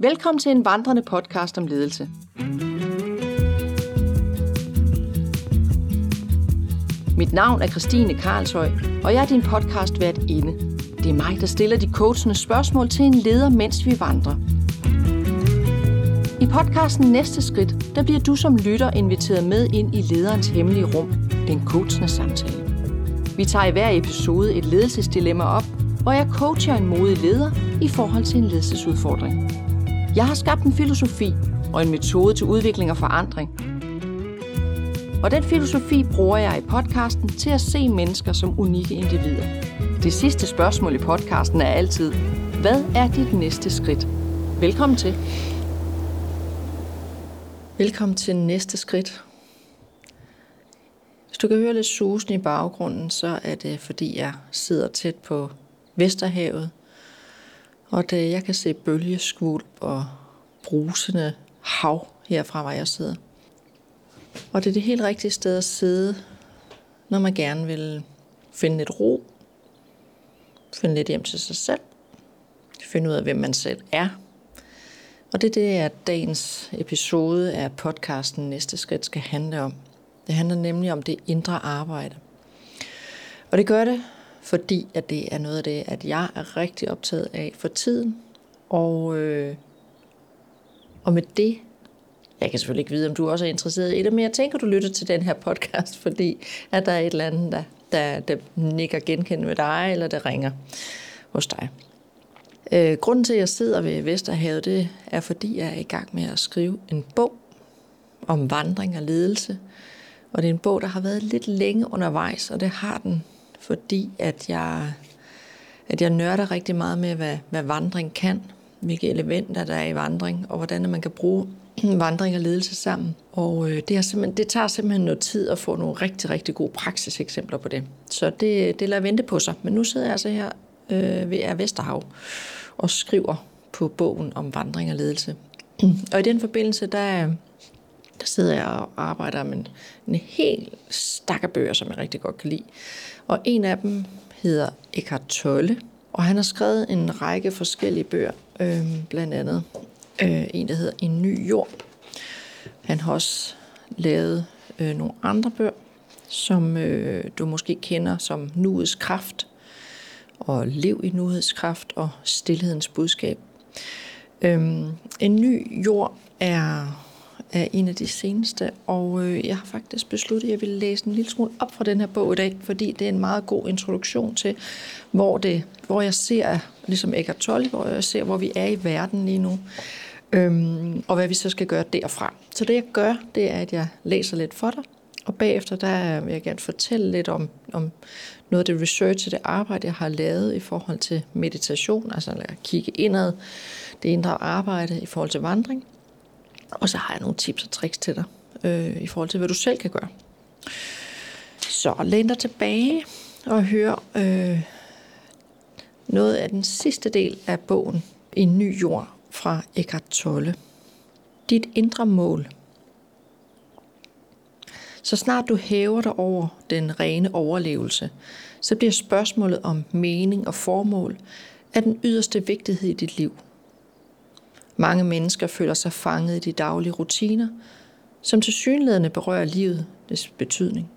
Velkommen til en vandrende podcast om ledelse. Mit navn er Christine Karlshøj, og jeg er din podcast vært inde. Det er mig, der stiller de coachende spørgsmål til en leder, mens vi vandrer. I podcasten Næste Skridt, der bliver du som lytter inviteret med ind i lederens hemmelige rum, den coachende samtale. Vi tager i hver episode et ledelsesdilemma op, hvor jeg coacher en modig leder i forhold til en ledelsesudfordring. Jeg har skabt en filosofi og en metode til udvikling og forandring. Og den filosofi bruger jeg i podcasten til at se mennesker som unikke individer. Det sidste spørgsmål i podcasten er altid, hvad er dit næste skridt? Velkommen til. Velkommen til næste skridt. Hvis du kan høre lidt susen i baggrunden, så er det fordi jeg sidder tæt på Vesterhavet, og det, jeg kan se bølgeskvulp og brusende hav herfra, hvor jeg sidder. Og det er det helt rigtige sted at sidde, når man gerne vil finde lidt ro, finde lidt hjem til sig selv, finde ud af, hvem man selv er. Og det er det, at dagens episode af podcasten Næste Skridt skal handle om. Det handler nemlig om det indre arbejde. Og det gør det, fordi at det er noget af det, at jeg er rigtig optaget af for tiden. Og, øh, og med det, jeg kan selvfølgelig ikke vide, om du også er interesseret i det, men jeg tænker, du lytter til den her podcast, fordi at der er et eller andet, der, der, der nikker genkendt med dig, eller der ringer hos dig. Øh, grunden til, at jeg sidder ved Vesterhavet, det er, fordi jeg er i gang med at skrive en bog om vandring og ledelse. Og det er en bog, der har været lidt længe undervejs, og det har den fordi at jeg, at jeg nørder rigtig meget med, hvad, hvad vandring kan, hvilke elementer der er i vandring, og hvordan man kan bruge vandring og ledelse sammen. Og øh, det, er simpelthen, det tager simpelthen noget tid at få nogle rigtig, rigtig gode praksiseksempler på det. Så det, det lader vente på sig. Men nu sidder jeg altså her øh, ved Vesterhav og skriver på bogen om vandring og ledelse. Og i den forbindelse, der, der sidder jeg og arbejder med en, en hel stak bøger, som jeg rigtig godt kan lide. Og en af dem hedder Eckhart Tolle, og han har skrevet en række forskellige bøger, øh, blandt andet øh, en, der hedder En ny jord. Han har også lavet øh, nogle andre bøger, som øh, du måske kender som Nuets Kraft, og Lev i Nuets Kraft og Stilhedens Budskab. Øh, en ny jord er er en af de seneste, og øh, jeg har faktisk besluttet, at jeg vil læse en lille smule op fra den her bog i dag, fordi det er en meget god introduktion til, hvor, det, hvor jeg ser, ligesom Eckhart Tolle, hvor jeg ser, hvor vi er i verden lige nu, øhm, og hvad vi så skal gøre derfra. Så det jeg gør, det er, at jeg læser lidt for dig, og bagefter der vil jeg gerne fortælle lidt om, om noget af det research og det arbejde, jeg har lavet i forhold til meditation, altså at kigge indad, det indre arbejde i forhold til vandring, og så har jeg nogle tips og tricks til dig, øh, i forhold til, hvad du selv kan gøre. Så læn dig tilbage og hør øh, noget af den sidste del af bogen, En ny jord fra Eckhart Tolle. Dit indre mål. Så snart du hæver dig over den rene overlevelse, så bliver spørgsmålet om mening og formål af den yderste vigtighed i dit liv – mange mennesker føler sig fanget i de daglige rutiner, som til synlædende berører livet, dets betydning.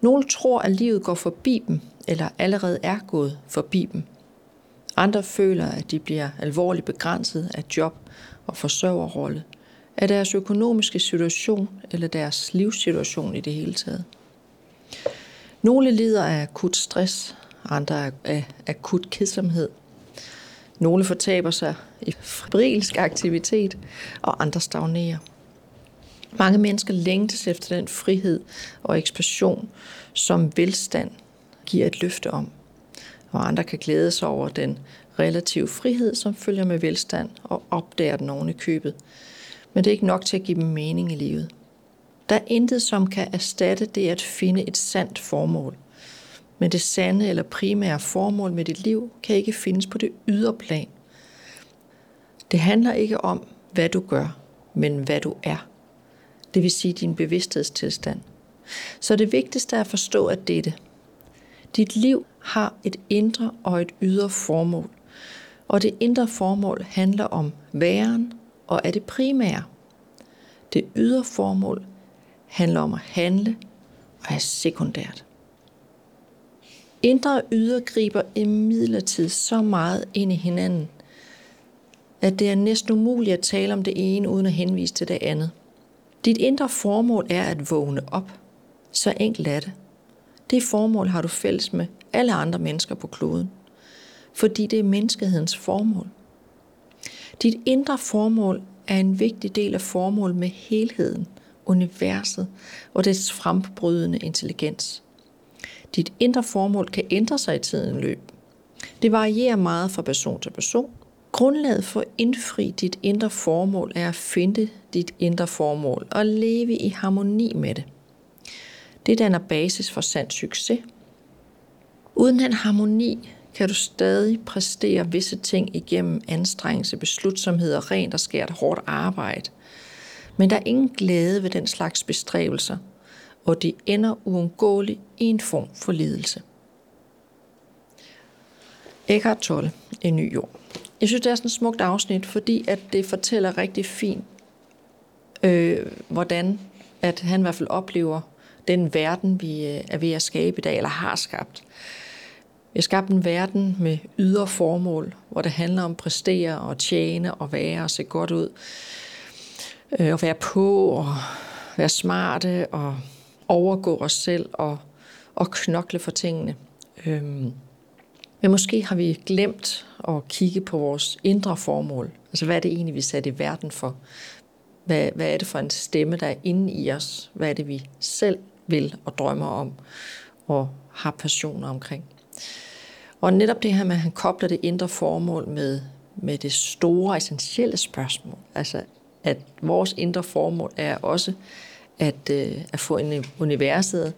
Nogle tror, at livet går forbi dem, eller allerede er gået forbi dem. Andre føler, at de bliver alvorligt begrænset af job og forsørgerrolle, af deres økonomiske situation eller deres livssituation i det hele taget. Nogle lider af akut stress, andre af akut kedsomhed – nogle fortaber sig i febrilsk aktivitet, og andre stagnerer. Mange mennesker længtes efter den frihed og ekspansion, som velstand giver et løfte om. Og andre kan glæde sig over den relative frihed, som følger med velstand og opdager den oven i købet. Men det er ikke nok til at give dem mening i livet. Der er intet, som kan erstatte det at finde et sandt formål. Men det sande eller primære formål med dit liv kan ikke findes på det ydre plan. Det handler ikke om, hvad du gør, men hvad du er. Det vil sige din bevidsthedstilstand. Så det vigtigste er at forstå, at dette. Dit liv har et indre og et ydre formål. Og det indre formål handler om væren og er det primære. Det ydre formål handler om at handle og er sekundært. Indre og ydre griber imidlertid så meget ind i hinanden, at det er næsten umuligt at tale om det ene uden at henvise til det andet. Dit indre formål er at vågne op. Så enkelt er det. Det formål har du fælles med alle andre mennesker på kloden. Fordi det er menneskehedens formål. Dit indre formål er en vigtig del af formålet med helheden, universet og dets frembrydende intelligens. Dit indre formål kan ændre sig i tiden løb. Det varierer meget fra person til person. Grundlaget for at indfri dit indre formål er at finde dit indre formål og leve i harmoni med det. Det danner basis for sand succes. Uden den harmoni kan du stadig præstere visse ting igennem anstrengelse, beslutsomhed og rent og skært hårdt arbejde. Men der er ingen glæde ved den slags bestræbelser, og de ender uundgåeligt i en form for lidelse. Eckhart Tolle, En ny jord. Jeg synes, det er sådan et smukt afsnit, fordi at det fortæller rigtig fint, øh, hvordan at han i hvert fald oplever den verden, vi øh, er ved at skabe i dag, eller har skabt. Vi har skabt en verden med ydre formål, hvor det handler om at præstere og tjene og være og se godt ud. Øh, og være på og være smarte og overgå os selv og, og knokle for tingene. Øhm, men måske har vi glemt at kigge på vores indre formål. Altså hvad er det egentlig, vi er sat i verden for? Hvad, hvad er det for en stemme, der er inde i os? Hvad er det, vi selv vil og drømmer om og har passioner omkring? Og netop det her med, at han kobler det indre formål med, med det store, essentielle spørgsmål. Altså, at vores indre formål er også at, øh, at få en universet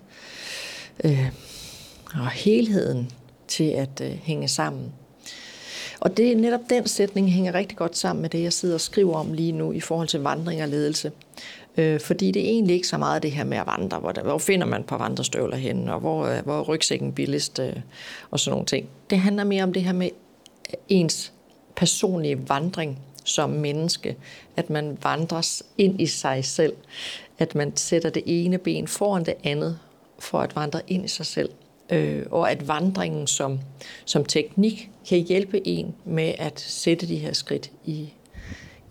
øh, og helheden til at øh, hænge sammen. Og det er netop den sætning hænger rigtig godt sammen med det, jeg sidder og skriver om lige nu i forhold til vandring og ledelse. Øh, fordi det er egentlig ikke så meget det her med at vandre. Hvor, hvor finder man på vandrestøvler hen, og hvor, øh, hvor er rygsækken billigst, øh, og sådan nogle ting. Det handler mere om det her med ens personlige vandring som menneske. At man vandres ind i sig selv. At man sætter det ene ben foran det andet, for at vandre ind i sig selv. Øh, og at vandringen som, som teknik kan hjælpe en med at sætte de her skridt i,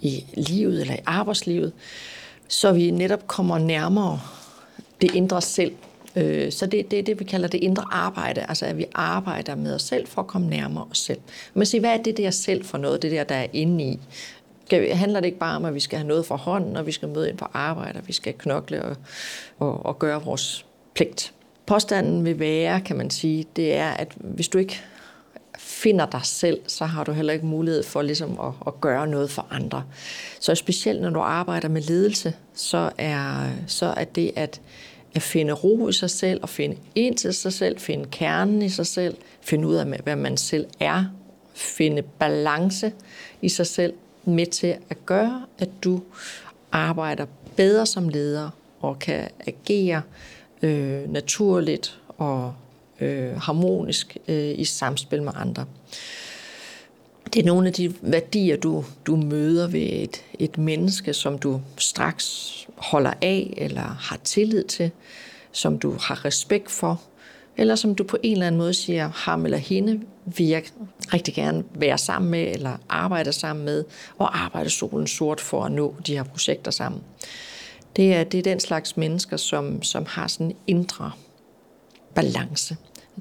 i livet eller i arbejdslivet så vi netop kommer nærmere det indre selv. Øh, så det er det, det, vi kalder det indre arbejde, altså at vi arbejder med os selv for at komme nærmere os selv. Man siger, hvad er det der selv for noget, det der, der er inde i? Handler det ikke bare om, at vi skal have noget fra hånden, og vi skal møde ind på arbejde, og vi skal knokle og, og, og gøre vores pligt? Påstanden vil være, kan man sige, det er, at hvis du ikke finder dig selv, så har du heller ikke mulighed for ligesom at, at gøre noget for andre. Så specielt når du arbejder med ledelse, så er, så er det at, at finde ro i sig selv, og finde ind til sig selv, finde kernen i sig selv, finde ud af, hvad man selv er, finde balance i sig selv, med til at gøre, at du arbejder bedre som leder og kan agere øh, naturligt og øh, harmonisk øh, i samspil med andre. Det er nogle af de værdier, du, du møder ved et, et menneske, som du straks holder af eller har tillid til, som du har respekt for, eller som du på en eller anden måde siger, ham eller hende vil jeg rigtig gerne være sammen med, eller arbejde sammen med, og arbejde solen sort for at nå de her projekter sammen. Det er, det er den slags mennesker, som, som har sådan en indre balance.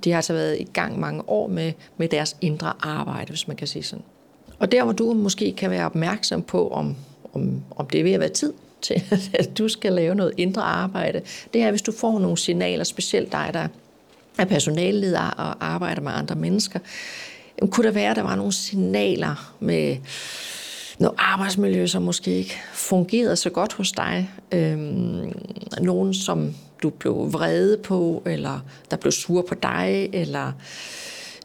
De har altså været i gang mange år med, med deres indre arbejde, hvis man kan sige sådan. Og der, hvor du måske kan være opmærksom på, om, om, om det er ved at være tid til, at du skal lave noget indre arbejde, det er, hvis du får nogle signaler, specielt dig, der er personalleder og arbejder med andre mennesker, kunne der være, at der var nogle signaler med noget arbejdsmiljø, som måske ikke fungerede så godt hos dig. Øhm, nogen, som du blev vrede på, eller der blev sur på dig, eller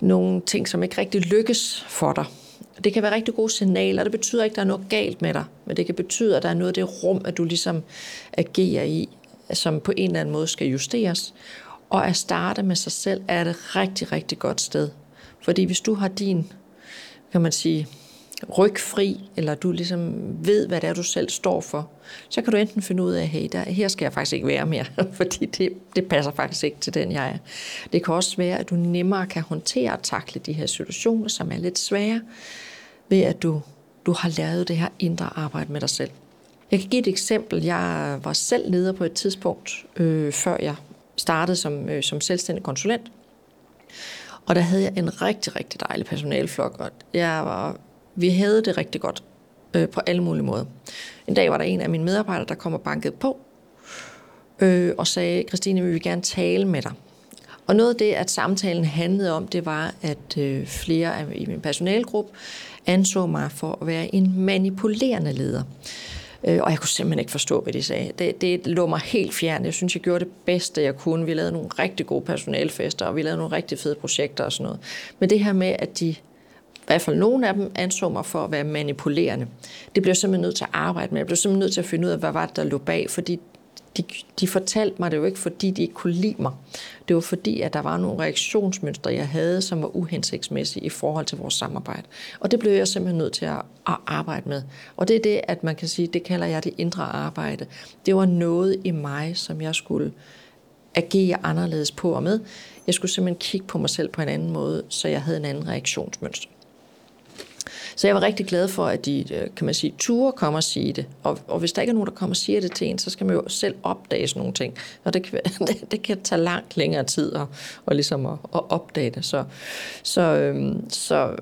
nogle ting, som ikke rigtig lykkes for dig. Det kan være rigtig gode signaler. Det betyder ikke, at der er noget galt med dig, men det kan betyde, at der er noget af det rum, at du ligesom agerer i, som på en eller anden måde skal justeres. Og at starte med sig selv er et rigtig, rigtig godt sted. Fordi hvis du har din kan man sige, rygfri, eller du ligesom ved, hvad det er, du selv står for, så kan du enten finde ud af, hey, der, her skal jeg faktisk ikke være mere, fordi det, det passer faktisk ikke til den, jeg er. Det kan også være, at du nemmere kan håndtere og takle de her situationer, som er lidt svære, ved at du, du har lavet det her indre arbejde med dig selv. Jeg kan give et eksempel. Jeg var selv leder på et tidspunkt, øh, før jeg startede som, øh, som selvstændig konsulent. Og der havde jeg en rigtig, rigtig dejlig personalflok, og jeg var, vi havde det rigtig godt øh, på alle mulige måder. En dag var der en af mine medarbejdere, der kom og bankede på, øh, og sagde, Christine, vi vil gerne tale med dig. Og noget af det, at samtalen handlede om, det var, at øh, flere af, i min personalgruppe anså mig for at være en manipulerende leder. Øh, og jeg kunne simpelthen ikke forstå, hvad de sagde. Det, det lå mig helt fjern. Jeg synes, jeg gjorde det bedste, jeg kunne. Vi lavede nogle rigtig gode personalfester, og vi lavede nogle rigtig fede projekter og sådan noget. Men det her med, at de hvert fald nogle af dem anså mig for at være manipulerende. Det blev jeg simpelthen nødt til at arbejde med. Jeg blev simpelthen nødt til at finde ud af, hvad var det, der lå bag, fordi de, de fortalte mig det jo ikke, fordi de ikke kunne lide mig. Det var fordi, at der var nogle reaktionsmønstre, jeg havde, som var uhensigtsmæssige i forhold til vores samarbejde. Og det blev jeg simpelthen nødt til at, at arbejde med. Og det er det, at man kan sige, det kalder jeg det indre arbejde. Det var noget i mig, som jeg skulle agere anderledes på og med. Jeg skulle simpelthen kigge på mig selv på en anden måde, så jeg havde en anden reaktionsmønster. Så jeg var rigtig glad for, at de, øh, kan man sige, ture komme og sige det. Og, og hvis der ikke er nogen, der kommer og siger det til en, så skal man jo selv opdage sådan nogle ting. Og det kan, det, det kan tage langt længere tid at, og ligesom at, at opdage det. Så, så, øhm, så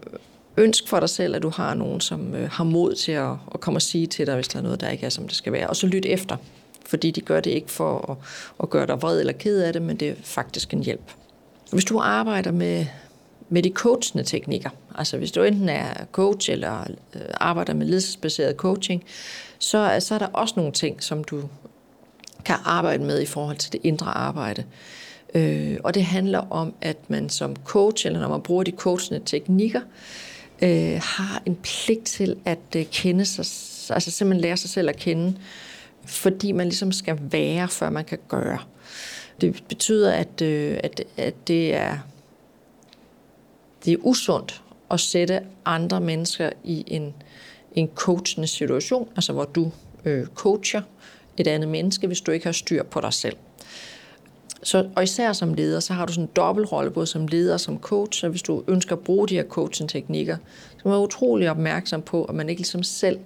ønsk for dig selv, at du har nogen, som øh, har mod til at, at komme og sige til dig, hvis der er noget, der ikke er, som det skal være. Og så lyt efter, fordi de gør det ikke for at, at gøre dig vred eller ked af det, men det er faktisk en hjælp. Hvis du arbejder med, med de coachende teknikker. Altså hvis du enten er coach eller øh, arbejder med ledelsesbaseret coaching, så, så er der også nogle ting, som du kan arbejde med i forhold til det indre arbejde. Øh, og det handler om, at man som coach, eller når man bruger de coachende teknikker, øh, har en pligt til at øh, kende sig, altså simpelthen lære sig selv at kende, fordi man ligesom skal være, før man kan gøre. Det betyder, at, øh, at, at det er det er usundt at sætte andre mennesker i en, en coachende situation, altså hvor du øh, coacher et andet menneske, hvis du ikke har styr på dig selv. Så, og især som leder, så har du sådan en dobbeltrolle, både som leder og som coach, så hvis du ønsker at bruge de her coaching-teknikker, så man er utrolig opmærksom på, at man ikke ligesom selv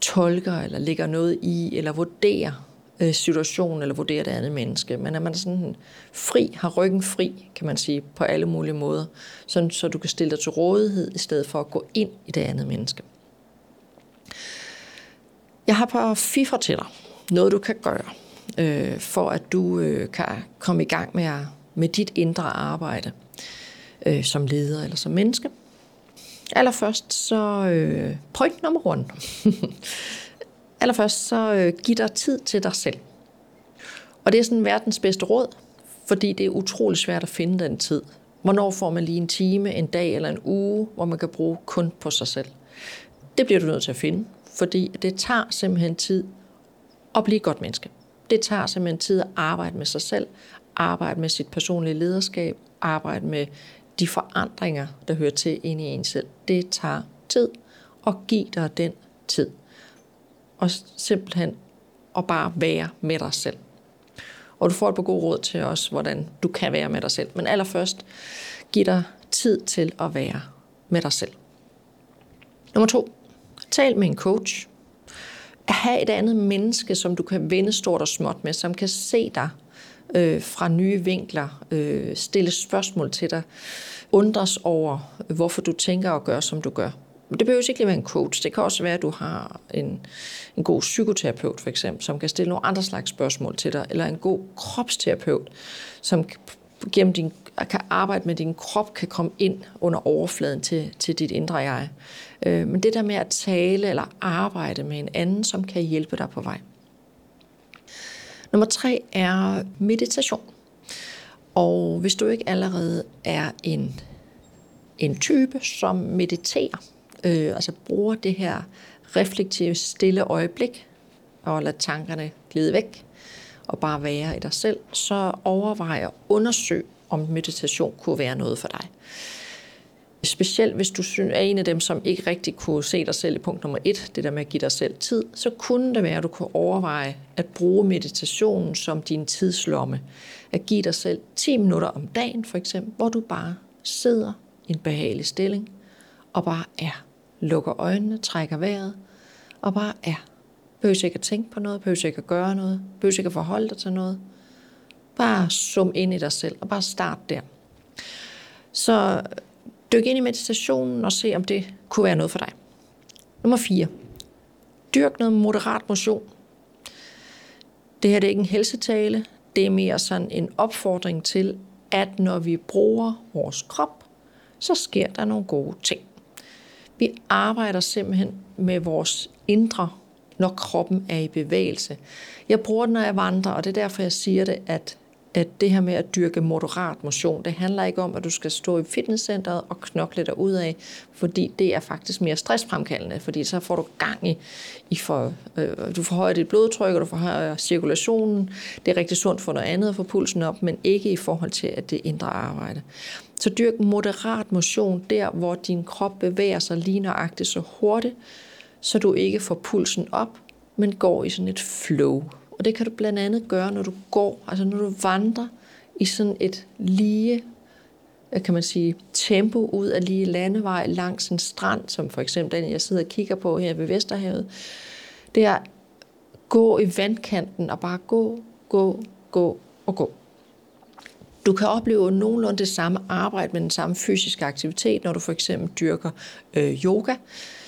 tolker eller lægger noget i, eller vurderer øh, situation eller vurdere det andet menneske, men at man sådan fri, har ryggen fri, kan man sige, på alle mulige måder, sådan, så du kan stille dig til rådighed, i stedet for at gå ind i det andet menneske. Jeg har på fifre til dig, noget du kan gøre, øh, for at du øh, kan komme i gang med, med dit indre arbejde øh, som leder eller som menneske. Allerførst så øh, point nummer one. Allerførst så øh, giv dig tid til dig selv. Og det er sådan verdens bedste råd, fordi det er utrolig svært at finde den tid. Hvornår får man lige en time, en dag eller en uge, hvor man kan bruge kun på sig selv? Det bliver du nødt til at finde, fordi det tager simpelthen tid at blive et godt menneske. Det tager simpelthen tid at arbejde med sig selv, arbejde med sit personlige lederskab, arbejde med de forandringer, der hører til ind i en selv. Det tager tid og giv dig den tid og simpelthen at bare være med dig selv. Og du får et par gode råd til os, hvordan du kan være med dig selv. Men allerførst, giv dig tid til at være med dig selv. Nummer to, tal med en coach. Ha' et andet menneske, som du kan vende stort og småt med, som kan se dig øh, fra nye vinkler, øh, stille spørgsmål til dig, undres over, hvorfor du tænker og gør, som du gør. Det behøver ikke lige være en coach. Det kan også være, at du har en, en god psykoterapeut, for eksempel, som kan stille nogle andre slags spørgsmål til dig, eller en god kropsterapeut, som gennem din, kan arbejde med din krop, kan komme ind under overfladen til, til dit indre jeg. Øh, men det der med at tale eller arbejde med en anden, som kan hjælpe dig på vej. Nummer tre er meditation. Og hvis du ikke allerede er en, en type, som mediterer, øh, altså bruger det her reflektive, stille øjeblik, og lader tankerne glide væk, og bare være i dig selv, så overvej og undersøge, om meditation kunne være noget for dig. Specielt hvis du er en af dem, som ikke rigtig kunne se dig selv i punkt nummer et, det der med at give dig selv tid, så kunne det være, at du kunne overveje at bruge meditationen som din tidslomme. At give dig selv 10 minutter om dagen for eksempel, hvor du bare sidder i en behagelig stilling og bare er. Lukker øjnene, trækker vejret og bare er. Behøver ikke at tænke på noget, behøver ikke at gøre noget, behøver ikke at forholde dig til noget. Bare sum ind i dig selv og bare start der. Så dyk ind i meditationen og se, om det kunne være noget for dig. Nummer 4. Dyrk noget moderat motion. Det her det er ikke en helsetale. Det er mere sådan en opfordring til, at når vi bruger vores krop, så sker der nogle gode ting. Vi arbejder simpelthen med vores indre, når kroppen er i bevægelse. Jeg bruger den, når jeg vandrer, og det er derfor, jeg siger det, at at det her med at dyrke moderat motion, det handler ikke om, at du skal stå i fitnesscenteret og knokle dig ud af, fordi det er faktisk mere stressfremkaldende, fordi så får du gang i, i for, øh, du forhøjer dit blodtryk, og du forhøjer cirkulationen. Det er rigtig sundt for noget andet at få pulsen op, men ikke i forhold til, at det indre arbejde. Så dyrk moderat motion der, hvor din krop bevæger sig lige nøjagtigt så hurtigt, så du ikke får pulsen op, men går i sådan et flow. Og det kan du blandt andet gøre, når du går, altså når du vandrer i sådan et lige, kan man sige, tempo ud af lige landevej langs en strand, som for eksempel den, jeg sidder og kigger på her ved Vesterhavet. Det er gå i vandkanten og bare gå, gå, gå og gå. Du kan opleve nogenlunde det samme arbejde med den samme fysiske aktivitet, når du for eksempel dyrker øh, yoga,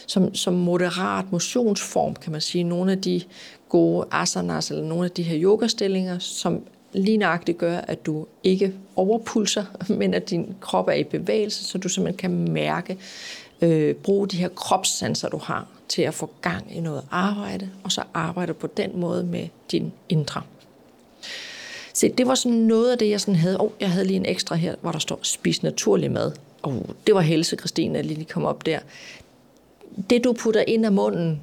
som, som moderat motionsform, kan man sige. Nogle af de gode asanas eller nogle af de her yogastillinger, som lige nøjagtigt gør, at du ikke overpulser, men at din krop er i bevægelse, så du simpelthen kan mærke, øh, bruge de her kropssanser, du har, til at få gang i noget arbejde, og så arbejde på den måde med din indre. Se, det var sådan noget af det, jeg sådan havde. Oh, jeg havde lige en ekstra her, hvor der står, spis naturlig mad. Oh, det var helse, Christine, at lige kom op der. Det, du putter ind af munden,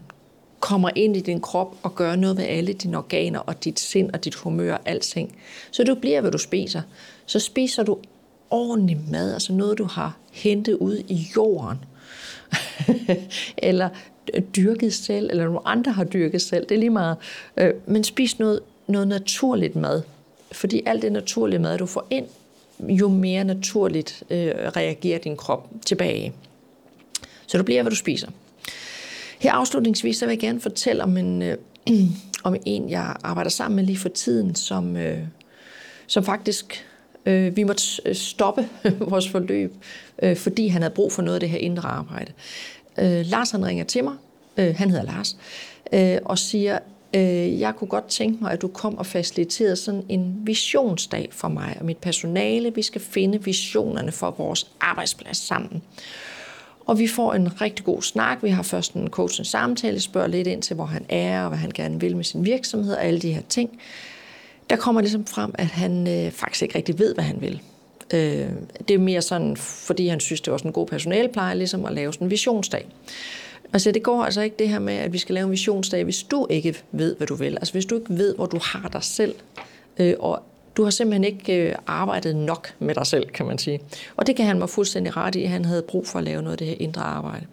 kommer ind i din krop og gør noget ved alle dine organer og dit sind og dit humør og alting. Så du bliver, hvad du spiser. Så spiser du ordentlig mad, altså noget, du har hentet ud i jorden. eller dyrket selv, eller nogle andre har dyrket selv. Det er lige meget. Øh, men spis noget, noget naturligt mad. Fordi alt det naturlige mad, du får ind, jo mere naturligt øh, reagerer din krop tilbage. Så du bliver, hvad du spiser. Her afslutningsvis så vil jeg gerne fortælle om en, øh, om en, jeg arbejder sammen med lige for tiden, som, øh, som faktisk øh, vi måtte øh, stoppe vores forløb, øh, fordi han havde brug for noget af det her indre arbejde. Øh, Lars han ringer til mig, øh, han hedder Lars, øh, og siger, øh, jeg kunne godt tænke mig, at du kom og faciliterede sådan en visionsdag for mig og mit personale. Vi skal finde visionerne for vores arbejdsplads sammen. Og vi får en rigtig god snak. Vi har først en coaching samtale, spørger lidt ind til, hvor han er, og hvad han gerne vil med sin virksomhed, og alle de her ting. Der kommer ligesom frem, at han øh, faktisk ikke rigtig ved, hvad han vil. Øh, det er mere sådan, fordi han synes, det var sådan en god personalepleje, ligesom at lave sådan en visionsdag. Altså det går altså ikke det her med, at vi skal lave en visionsdag, hvis du ikke ved, hvad du vil. Altså hvis du ikke ved, hvor du har dig selv, øh, og du har simpelthen ikke øh, arbejdet nok med dig selv, kan man sige. Og det kan han mig fuldstændig ret i. Han havde brug for at lave noget af det her indre arbejde.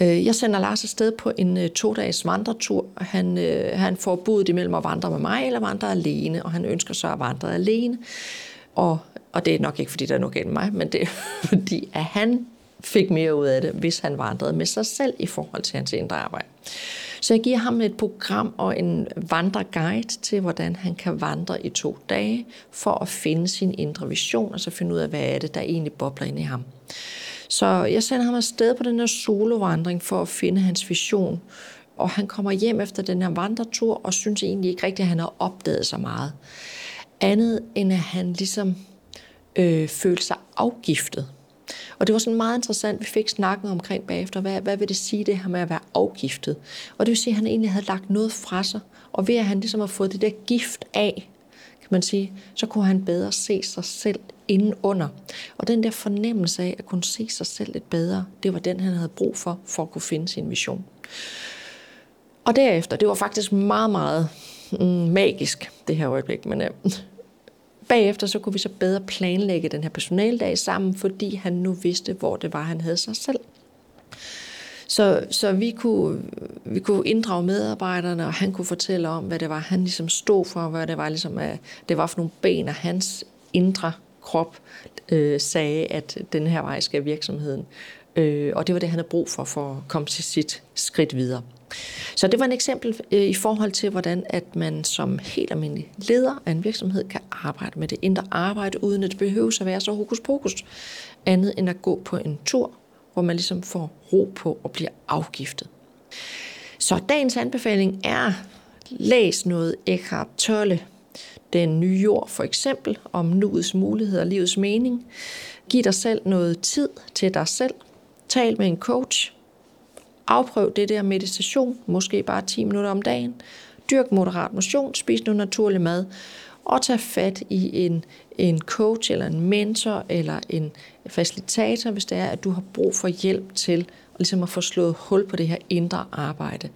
Øh, jeg sender Lars afsted på en øh, to-dages vandretur. Han, øh, han får budet imellem at vandre med mig eller vandre alene, og han ønsker så at vandre alene. Og, og det er nok ikke, fordi der er noget galt med mig, men det er fordi, at han fik mere ud af det, hvis han vandrede med sig selv i forhold til hans indre arbejde. Så jeg giver ham et program og en vandreguide til, hvordan han kan vandre i to dage, for at finde sin indre vision, og så finde ud af, hvad er det, der egentlig bobler ind i ham. Så jeg sender ham afsted på den her solovandring for at finde hans vision. Og han kommer hjem efter den her vandretur og synes egentlig ikke rigtigt, at han har opdaget så meget. Andet end at han ligesom øh, følte sig afgiftet. Og det var sådan meget interessant, vi fik snakken omkring bagefter, hvad, hvad vil det sige det her med at være afgiftet? Og det vil sige, at han egentlig havde lagt noget fra sig, og ved at han ligesom har fået det der gift af, kan man sige, så kunne han bedre se sig selv indenunder. Og den der fornemmelse af at kunne se sig selv lidt bedre, det var den, han havde brug for, for at kunne finde sin vision. Og derefter, det var faktisk meget, meget mm, magisk, det her øjeblik, men øh, bagefter så kunne vi så bedre planlægge den her personaldag sammen, fordi han nu vidste, hvor det var, han havde sig selv. Så, så vi, kunne, vi kunne inddrage medarbejderne, og han kunne fortælle om, hvad det var, han ligesom stod for, hvad det var, ligesom, at det var for nogle ben, og hans indre krop øh, sagde, at den her vej skal virksomheden. Øh, og det var det, han havde brug for, for at komme til sit skridt videre. Så det var et eksempel øh, i forhold til, hvordan at man som helt almindelig leder af en virksomhed kan arbejde med det indre arbejde, uden at det behøver at være så hokus pokus, andet end at gå på en tur, hvor man ligesom får ro på og bliver afgiftet. Så dagens anbefaling er, læs noget Eckhart Tolle, Den nye jord for eksempel, om nuets muligheder og livets mening. Giv dig selv noget tid til dig selv. Tal med en coach. Afprøv det der meditation, måske bare 10 minutter om dagen. Dyrk moderat motion, spis noget naturlig mad, og tag fat i en, en coach eller en mentor eller en facilitator, hvis det er, at du har brug for hjælp til ligesom at få slået hul på det her indre arbejde.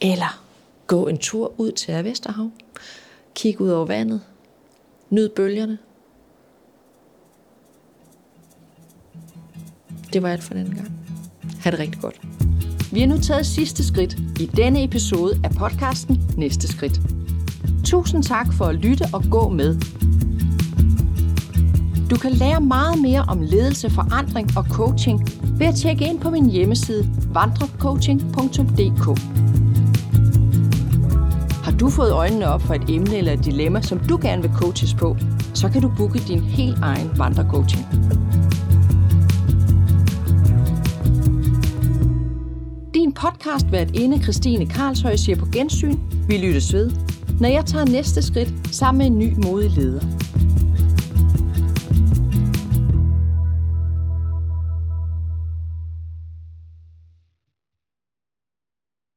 Eller gå en tur ud til Vesterhav. Kig ud over vandet. Nyd bølgerne. Det var alt for denne gang. Ha' det rigtig godt. Vi har nu taget sidste skridt i denne episode af podcasten Næste Skridt. Tusind tak for at lytte og gå med. Du kan lære meget mere om ledelse, forandring og coaching ved at tjekke ind på min hjemmeside vandrecoaching.dk. Har du fået øjnene op for et emne eller et dilemma, som du gerne vil coaches på, så kan du booke din helt egen vandrecoaching. Podcast hvert inde Christine Karlshøj siger på gensyn. Vi lyttes ved, når jeg tager næste skridt sammen med en ny modig leder.